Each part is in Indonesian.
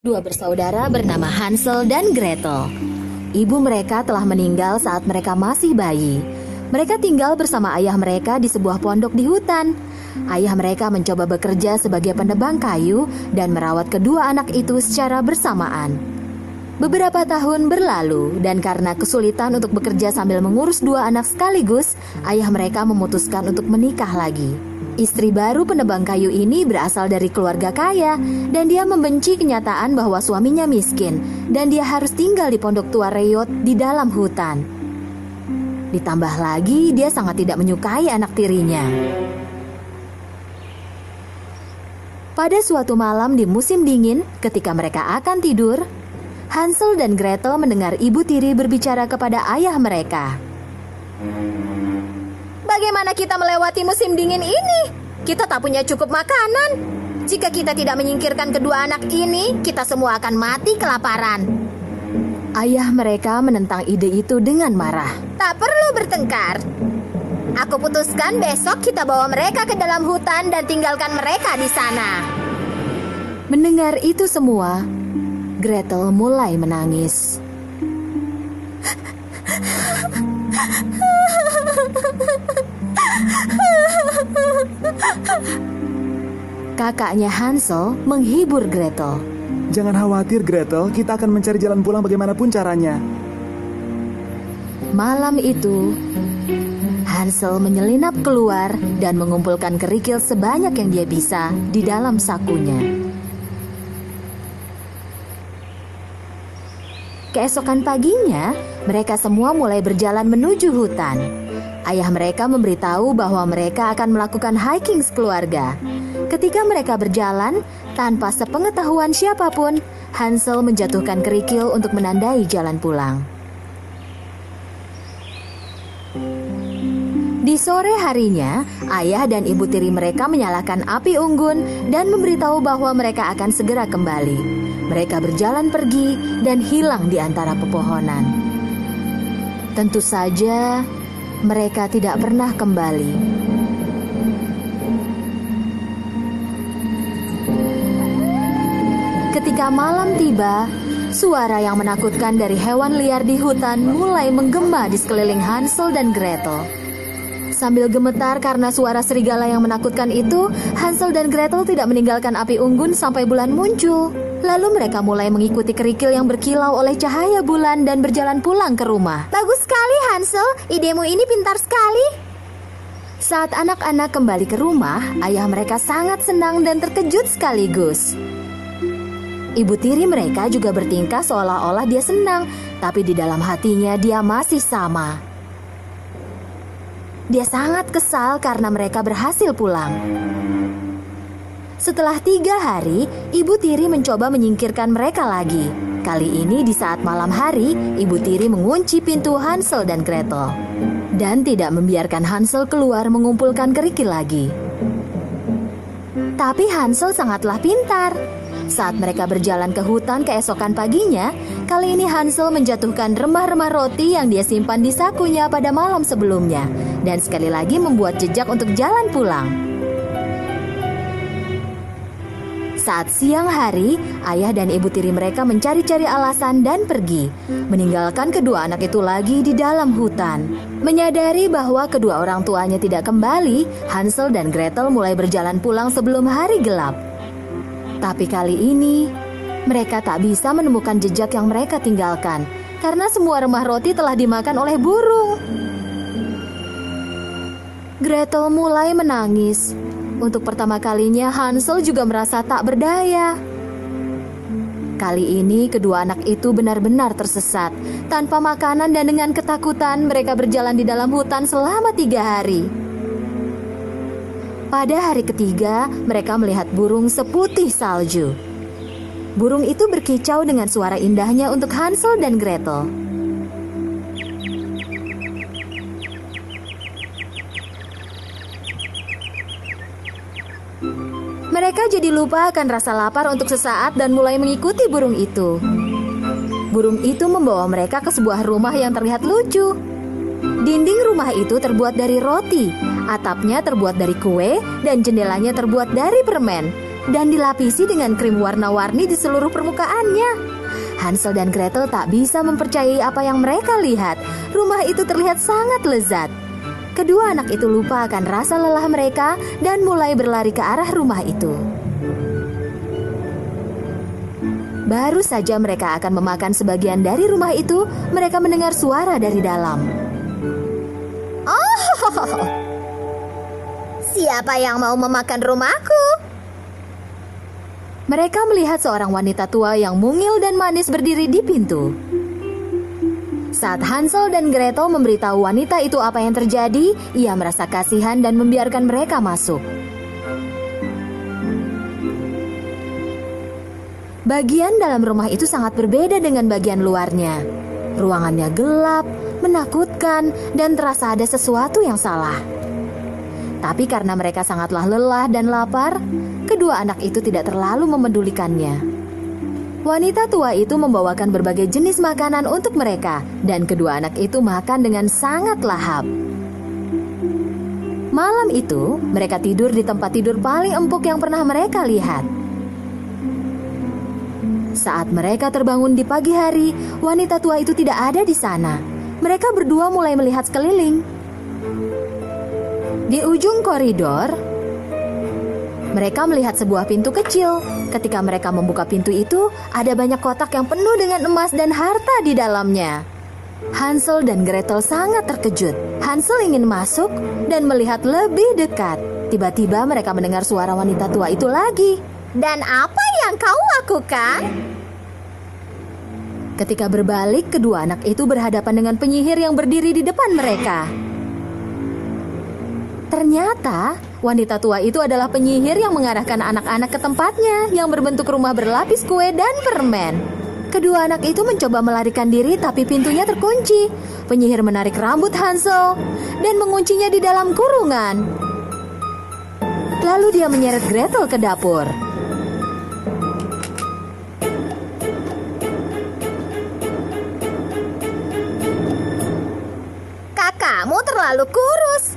Dua bersaudara bernama Hansel dan Gretel. Ibu mereka telah meninggal saat mereka masih bayi. Mereka tinggal bersama ayah mereka di sebuah pondok di hutan. Ayah mereka mencoba bekerja sebagai penebang kayu dan merawat kedua anak itu secara bersamaan. Beberapa tahun berlalu, dan karena kesulitan untuk bekerja sambil mengurus dua anak sekaligus, ayah mereka memutuskan untuk menikah lagi. Istri baru penebang kayu ini berasal dari keluarga kaya, dan dia membenci kenyataan bahwa suaminya miskin, dan dia harus tinggal di pondok tua Reyot di dalam hutan. Ditambah lagi, dia sangat tidak menyukai anak tirinya. Pada suatu malam di musim dingin, ketika mereka akan tidur, Hansel dan Gretel mendengar ibu tiri berbicara kepada ayah mereka. Bagaimana kita melewati musim dingin ini? Kita tak punya cukup makanan. Jika kita tidak menyingkirkan kedua anak ini, kita semua akan mati kelaparan. Ayah mereka menentang ide itu dengan marah. Tak perlu bertengkar. Aku putuskan besok kita bawa mereka ke dalam hutan dan tinggalkan mereka di sana. Mendengar itu semua, Gretel mulai menangis. Kakaknya Hansel menghibur Gretel. Jangan khawatir Gretel, kita akan mencari jalan pulang bagaimanapun caranya. Malam itu, Hansel menyelinap keluar dan mengumpulkan kerikil sebanyak yang dia bisa di dalam sakunya. Keesokan paginya, mereka semua mulai berjalan menuju hutan. Ayah mereka memberitahu bahwa mereka akan melakukan hiking sekeluarga. Ketika mereka berjalan, tanpa sepengetahuan siapa pun, Hansel menjatuhkan kerikil untuk menandai jalan pulang. Di sore harinya, ayah dan ibu tiri mereka menyalakan api unggun dan memberitahu bahwa mereka akan segera kembali. Mereka berjalan pergi dan hilang di antara pepohonan. Tentu saja, mereka tidak pernah kembali. Ketika malam tiba, suara yang menakutkan dari hewan liar di hutan mulai menggema di sekeliling Hansel dan Gretel. Sambil gemetar karena suara serigala yang menakutkan itu, Hansel dan Gretel tidak meninggalkan api unggun sampai bulan muncul. Lalu mereka mulai mengikuti kerikil yang berkilau oleh cahaya bulan dan berjalan pulang ke rumah. Bagus sekali Hansel, idemu ini pintar sekali. Saat anak-anak kembali ke rumah, ayah mereka sangat senang dan terkejut sekaligus. Ibu tiri mereka juga bertingkah seolah-olah dia senang, tapi di dalam hatinya dia masih sama. Dia sangat kesal karena mereka berhasil pulang. Setelah tiga hari, ibu tiri mencoba menyingkirkan mereka lagi. Kali ini di saat malam hari, ibu tiri mengunci pintu Hansel dan Gretel. Dan tidak membiarkan Hansel keluar mengumpulkan kerikil lagi. Tapi Hansel sangatlah pintar. Saat mereka berjalan ke hutan keesokan paginya, kali ini Hansel menjatuhkan remah-remah roti yang dia simpan di sakunya pada malam sebelumnya. Dan sekali lagi membuat jejak untuk jalan pulang. Saat siang hari, ayah dan ibu tiri mereka mencari-cari alasan dan pergi, meninggalkan kedua anak itu lagi di dalam hutan. Menyadari bahwa kedua orang tuanya tidak kembali, Hansel dan Gretel mulai berjalan pulang sebelum hari gelap. Tapi kali ini, mereka tak bisa menemukan jejak yang mereka tinggalkan karena semua remah roti telah dimakan oleh burung. Gretel mulai menangis untuk pertama kalinya Hansel juga merasa tak berdaya. Kali ini kedua anak itu benar-benar tersesat. Tanpa makanan dan dengan ketakutan mereka berjalan di dalam hutan selama tiga hari. Pada hari ketiga, mereka melihat burung seputih salju. Burung itu berkicau dengan suara indahnya untuk Hansel dan Gretel. Jadi lupa akan rasa lapar untuk sesaat dan mulai mengikuti burung itu. Burung itu membawa mereka ke sebuah rumah yang terlihat lucu. Dinding rumah itu terbuat dari roti, atapnya terbuat dari kue, dan jendelanya terbuat dari permen. dan dilapisi dengan krim warna-warni di seluruh permukaannya. Hansel dan Gretel tak bisa mempercayai apa yang mereka lihat. Rumah itu terlihat sangat lezat. Kedua anak itu lupa akan rasa lelah mereka dan mulai berlari ke arah rumah itu. Baru saja mereka akan memakan sebagian dari rumah itu, mereka mendengar suara dari dalam. Oh, siapa yang mau memakan rumahku? Mereka melihat seorang wanita tua yang mungil dan manis berdiri di pintu. Saat Hansel dan Gretel memberitahu wanita itu apa yang terjadi, ia merasa kasihan dan membiarkan mereka masuk. Bagian dalam rumah itu sangat berbeda dengan bagian luarnya. Ruangannya gelap, menakutkan, dan terasa ada sesuatu yang salah. Tapi karena mereka sangatlah lelah dan lapar, kedua anak itu tidak terlalu memedulikannya. Wanita tua itu membawakan berbagai jenis makanan untuk mereka, dan kedua anak itu makan dengan sangat lahap. Malam itu, mereka tidur di tempat tidur paling empuk yang pernah mereka lihat. Saat mereka terbangun di pagi hari, wanita tua itu tidak ada di sana. Mereka berdua mulai melihat sekeliling. Di ujung koridor, mereka melihat sebuah pintu kecil. Ketika mereka membuka pintu itu, ada banyak kotak yang penuh dengan emas dan harta di dalamnya. Hansel dan Gretel sangat terkejut. Hansel ingin masuk dan melihat lebih dekat. Tiba-tiba mereka mendengar suara wanita tua itu lagi. Dan apa yang kau lakukan? Ketika berbalik, kedua anak itu berhadapan dengan penyihir yang berdiri di depan mereka. Ternyata wanita tua itu adalah penyihir yang mengarahkan anak-anak ke tempatnya yang berbentuk rumah berlapis kue dan permen. Kedua anak itu mencoba melarikan diri tapi pintunya terkunci. Penyihir menarik rambut Hansel dan menguncinya di dalam kurungan. Lalu dia menyeret Gretel ke dapur. Terlalu kurus.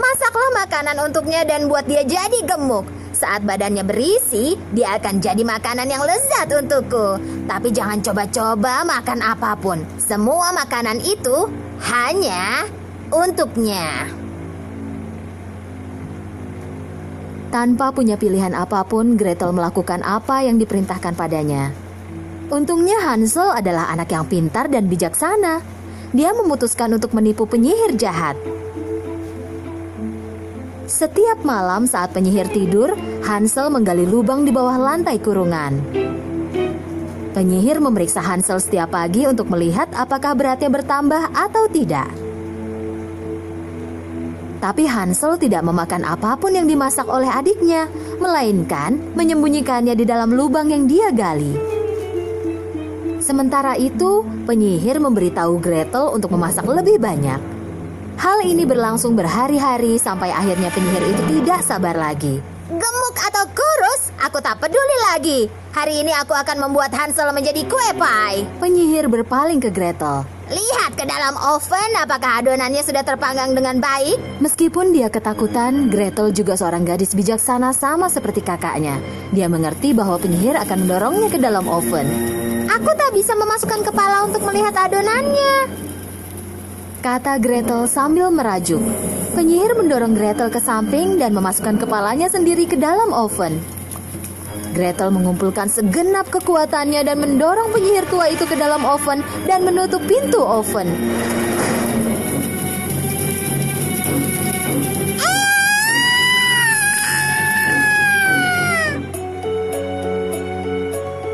Masaklah makanan untuknya dan buat dia jadi gemuk. Saat badannya berisi, dia akan jadi makanan yang lezat untukku. Tapi jangan coba-coba makan apa pun. Semua makanan itu hanya untuknya. Tanpa punya pilihan apa pun, Gretel melakukan apa yang diperintahkan padanya. Untungnya Hansel adalah anak yang pintar dan bijaksana. Dia memutuskan untuk menipu penyihir jahat. Setiap malam saat penyihir tidur, Hansel menggali lubang di bawah lantai kurungan. Penyihir memeriksa Hansel setiap pagi untuk melihat apakah beratnya bertambah atau tidak. Tapi Hansel tidak memakan apa pun yang dimasak oleh adiknya, melainkan menyembunyikannya di dalam lubang yang dia gali. Sementara itu, penyihir memberitahu Gretel untuk memasak lebih banyak. Hal ini berlangsung berhari-hari sampai akhirnya penyihir itu tidak sabar lagi. Gemuk atau kurus, aku tak peduli lagi. Hari ini aku akan membuat Hansel menjadi kue pie. Penyihir berpaling ke Gretel. Lihat ke dalam oven apakah adonannya sudah terpanggang dengan baik. Meskipun dia ketakutan, Gretel juga seorang gadis bijaksana sama seperti kakaknya. Dia mengerti bahwa penyihir akan mendorongnya ke dalam oven. Aku tak bisa memasukkan kepala untuk melihat adonannya kata Gretel sambil merajuk. Penyihir mendorong Gretel ke samping dan memasukkan kepalanya sendiri ke dalam oven. Gretel mengumpulkan segenap kekuatannya dan mendorong penyihir tua itu ke dalam oven dan menutup pintu oven.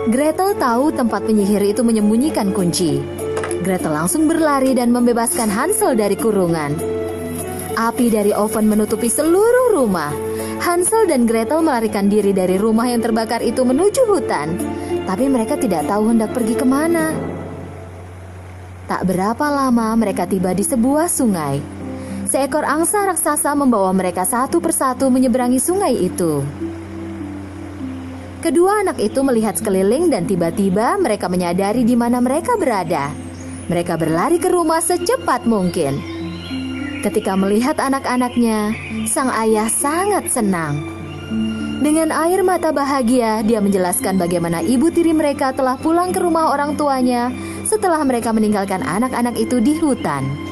Gretel tahu tempat penyihir itu menyembunyikan kunci. Gretel langsung berlari dan membebaskan Hansel dari kurungan. Api dari oven menutupi seluruh rumah. Hansel dan Gretel melarikan diri dari rumah yang terbakar itu menuju hutan. Tapi mereka tidak tahu hendak pergi ke mana. Tak berapa lama mereka tiba di sebuah sungai. Seekor angsa raksasa membawa mereka satu persatu menyeberangi sungai itu. Kedua anak itu melihat sekeliling dan tiba-tiba mereka menyadari di mana mereka berada. Mereka berlari ke rumah secepat mungkin. Ketika melihat anak-anaknya, sang ayah sangat senang. Dengan air mata bahagia, dia menjelaskan bagaimana ibu tiri mereka telah pulang ke rumah orang tuanya setelah mereka meninggalkan anak-anak itu di hutan.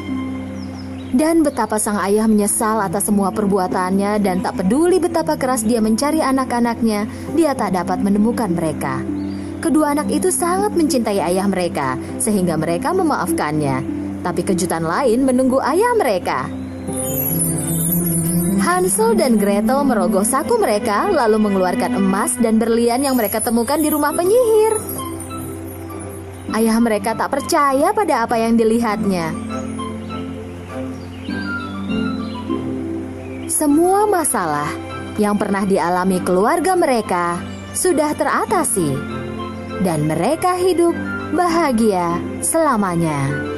Dan betapa sang ayah menyesal atas semua perbuatannya dan tak peduli betapa keras dia mencari anak-anaknya, dia tak dapat menemukan mereka. Kedua anak itu sangat mencintai ayah mereka, sehingga mereka memaafkannya. Tapi kejutan lain menunggu ayah mereka. Hansel dan Gretel merogoh saku mereka lalu mengeluarkan emas dan berlian yang mereka temukan di rumah penyihir. Ayah mereka tak percaya pada apa yang dilihatnya. Semua masalah yang pernah dialami keluarga mereka sudah teratasi, dan mereka hidup bahagia selamanya.